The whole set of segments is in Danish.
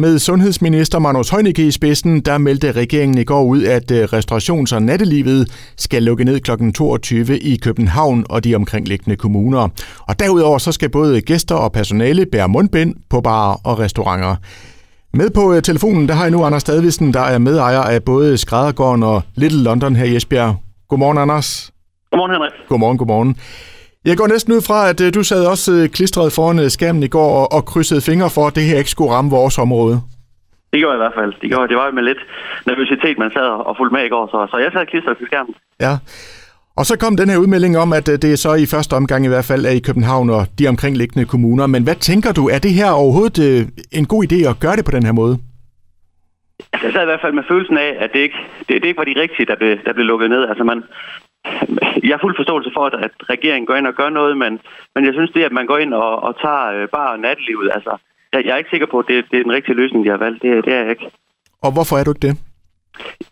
Med sundhedsminister Magnus Heunicke i spidsen, der meldte regeringen i går ud, at øh, restaurations- og nattelivet skal lukke ned kl. 22 i København og de omkringliggende kommuner. Og derudover så skal både gæster og personale bære mundbind på barer og restauranter. Med på øh, telefonen, der har jeg nu Anders Stadvisen, der er medejer af både Skræddergården og Little London her i Esbjerg. Godmorgen, Anders. Godmorgen, Henrik. Godmorgen, godmorgen. Jeg går næsten ud fra, at øh, du sad også øh, klistret foran øh, skærmen i går og, og krydsede fingre for, at det her ikke skulle ramme vores område. Det gjorde jeg i hvert fald. Det, gjorde, det var med lidt nervøsitet, man sad og fulgte med i går, så, så jeg sad klistret til skærmen. Ja. Og så kom den her udmelding om, at det er så i første omgang i hvert fald er i København og de omkringliggende kommuner. Men hvad tænker du, er det her overhovedet en god idé at gøre det på den her måde? Altså, jeg sad i hvert fald med følelsen af, at det ikke, det, det ikke var de rigtige, der blev, der blev lukket ned. Altså, man, jeg har fuld forståelse for, at regeringen går ind og gør noget, men, men jeg synes det, at man går ind og, og tager øh, bare natlivet, altså, jeg, jeg er ikke sikker på, at det, det er den rigtige løsning, de har valgt. Det, det er jeg ikke. Og hvorfor er du ikke det?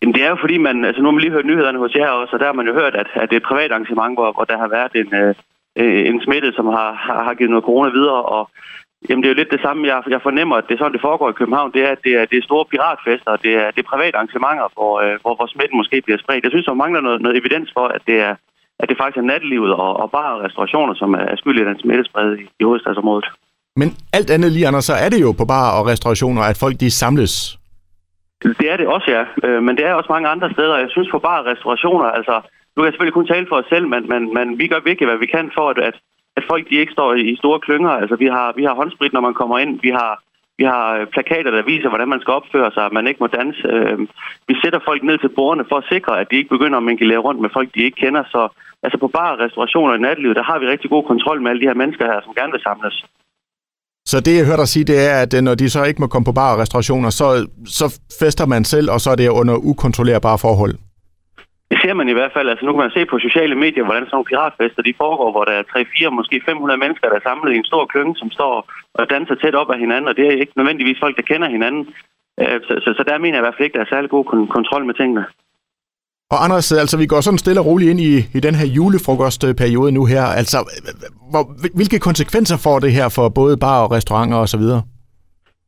Jamen, det er jo fordi, man, altså nu har man lige hørt nyhederne hos jer også, og der har man jo hørt, at, at det er et privat arrangement, hvor, hvor der har været en, øh, en smittet, som har, har, har givet noget corona videre, og Jamen, det er jo lidt det samme, jeg, jeg fornemmer, at det er sådan, det foregår i København. Det er, at det er, det er store piratfester, og det er, det er private arrangementer, hvor, øh, hvor, hvor smitten måske bliver spredt. Jeg synes, der mangler noget, noget evidens for, at det er, at det faktisk er nattelivet og, og bare restaurationer, som er skyld i den smittespred i, i hovedstadsområdet. Men alt andet lige, Anders, så er det jo på bar og restaurationer, at folk de samles. Det er det også, ja. Øh, men det er også mange andre steder. Jeg synes på bar og restaurationer, altså, nu kan jeg selvfølgelig kun tale for os selv, men, men, men vi gør virkelig, hvad vi kan for, at, at folk de ikke står i store klynger. Altså, vi har, vi har håndsprit, når man kommer ind. Vi har, vi har øh, plakater, der viser, hvordan man skal opføre sig, at man ikke må danse. Øh, vi sætter folk ned til bordene for at sikre, at de ikke begynder at mingelere rundt med folk, de ikke kender. Så altså på bare restaurationer i nattelivet, der har vi rigtig god kontrol med alle de her mennesker her, som gerne vil samles. Så det, jeg hørte dig sige, det er, at øh, når de så ikke må komme på bar og restaurationer, så, så fester man selv, og så er det under ukontrollerbare forhold? Det ser man i hvert fald. Altså nu kan man se på sociale medier, hvordan sådan nogle piratfester de foregår, hvor der er 3-4, måske 500 mennesker, der er samlet i en stor klynge, som står og danser tæt op af hinanden, og det er ikke nødvendigvis folk, der kender hinanden. Øh, så, så, så der mener jeg i hvert fald ikke, der er særlig god kontrol med tingene. Og Anders, altså vi går sådan stille og roligt ind i, i den her julefrokostperiode nu her. Altså, hvor, hvilke konsekvenser får det her for både bar og restauranter osv.?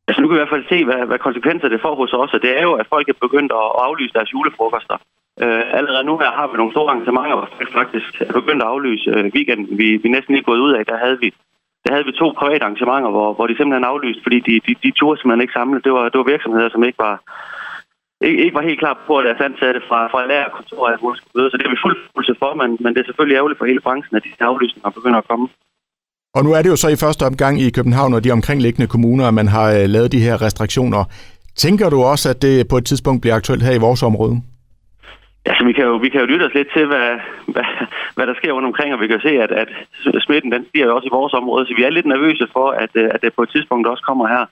Altså nu kan vi i hvert fald se, hvad, hvad konsekvenser det får hos os, og det er jo, at folk er begyndt at, at aflyse deres julefrokoster. Øh, allerede nu her har vi nogle store arrangementer, hvor folk faktisk er begyndt at aflyse øh, weekenden. Vi, vi næsten lige gået ud af, der havde vi der havde vi to private arrangementer, hvor, hvor de simpelthen aflyste, fordi de, de, de turde simpelthen ikke samle. Det var, det var virksomheder, som ikke var, ikke, ikke var helt klar på, at deres ansatte fra, fra lærerkontor og alt Så det er vi fuldt fuldse for, men, men det er selvfølgelig ærgerligt for hele branchen, at de aflysninger begynder at komme. Og nu er det jo så i første omgang i København og de omkringliggende kommuner, at man har øh, lavet de her restriktioner. Tænker du også, at det på et tidspunkt bliver aktuelt her i vores område? Altså, vi kan jo, vi kan jo lytte os lidt til, hvad, hvad, hvad der sker rundt omkring, og vi kan se, at, at smitten den stiger også i vores område, så vi er lidt nervøse for, at, øh, at det på et tidspunkt også kommer her.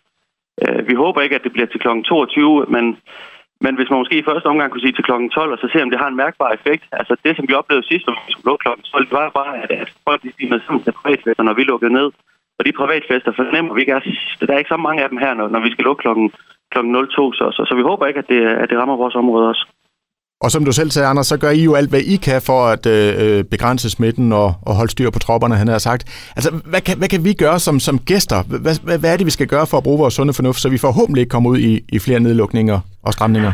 Øh, vi håber ikke, at det bliver til kl. 22, men, men hvis man måske i første omgang kunne sige til kl. 12, og så se, om det har en mærkbar effekt. Altså det, som vi oplevede sidst, når vi skulle lukke kl. 12, det var bare, at, at folk de stiger sammen til privatfester, når vi lukkede ned. Og de privatfester fornemmer vi ikke, er, der er ikke så mange af dem her, når, når vi skal lukke klokken, 02. Så, så, så vi håber ikke, at det, at det rammer vores område også. Og som du selv sagde, Anders, så gør I jo alt, hvad I kan for at øh, øh, begrænse smitten og, og holde styr på tropperne, han har sagt. Altså, hvad kan, hvad kan vi gøre som, som gæster? Hvad, hvad, hvad er det, vi skal gøre for at bruge vores sunde fornuft, så vi forhåbentlig ikke kommer ud i, i flere nedlukninger og stramninger?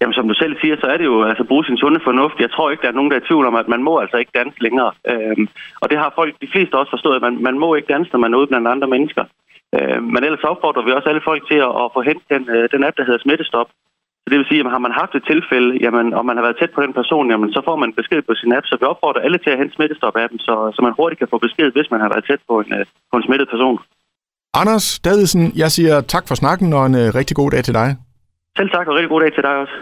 Jamen, som du selv siger, så er det jo altså bruge sin sunde fornuft. Jeg tror ikke, der er nogen, der er i tvivl om, at man må altså ikke danse længere. Øhm, og det har folk, de fleste også forstået, at man, man må ikke danse, når man er ude blandt andre mennesker. Øhm, men ellers opfordrer vi også alle folk til at, at få hentet den, øh, den app, der hedder Smittestop. Så det vil sige, at har man haft et tilfælde, jamen, og man har været tæt på den person, jamen, så får man besked på sin app. Så vi opfordrer alle til at hente smittestop-appen, så, så man hurtigt kan få besked, hvis man har været tæt på en, øh, på en smittet person. Anders Dadesen, jeg siger tak for snakken og en uh, rigtig god dag til dig. Selv tak, og rigtig god dag til dig også.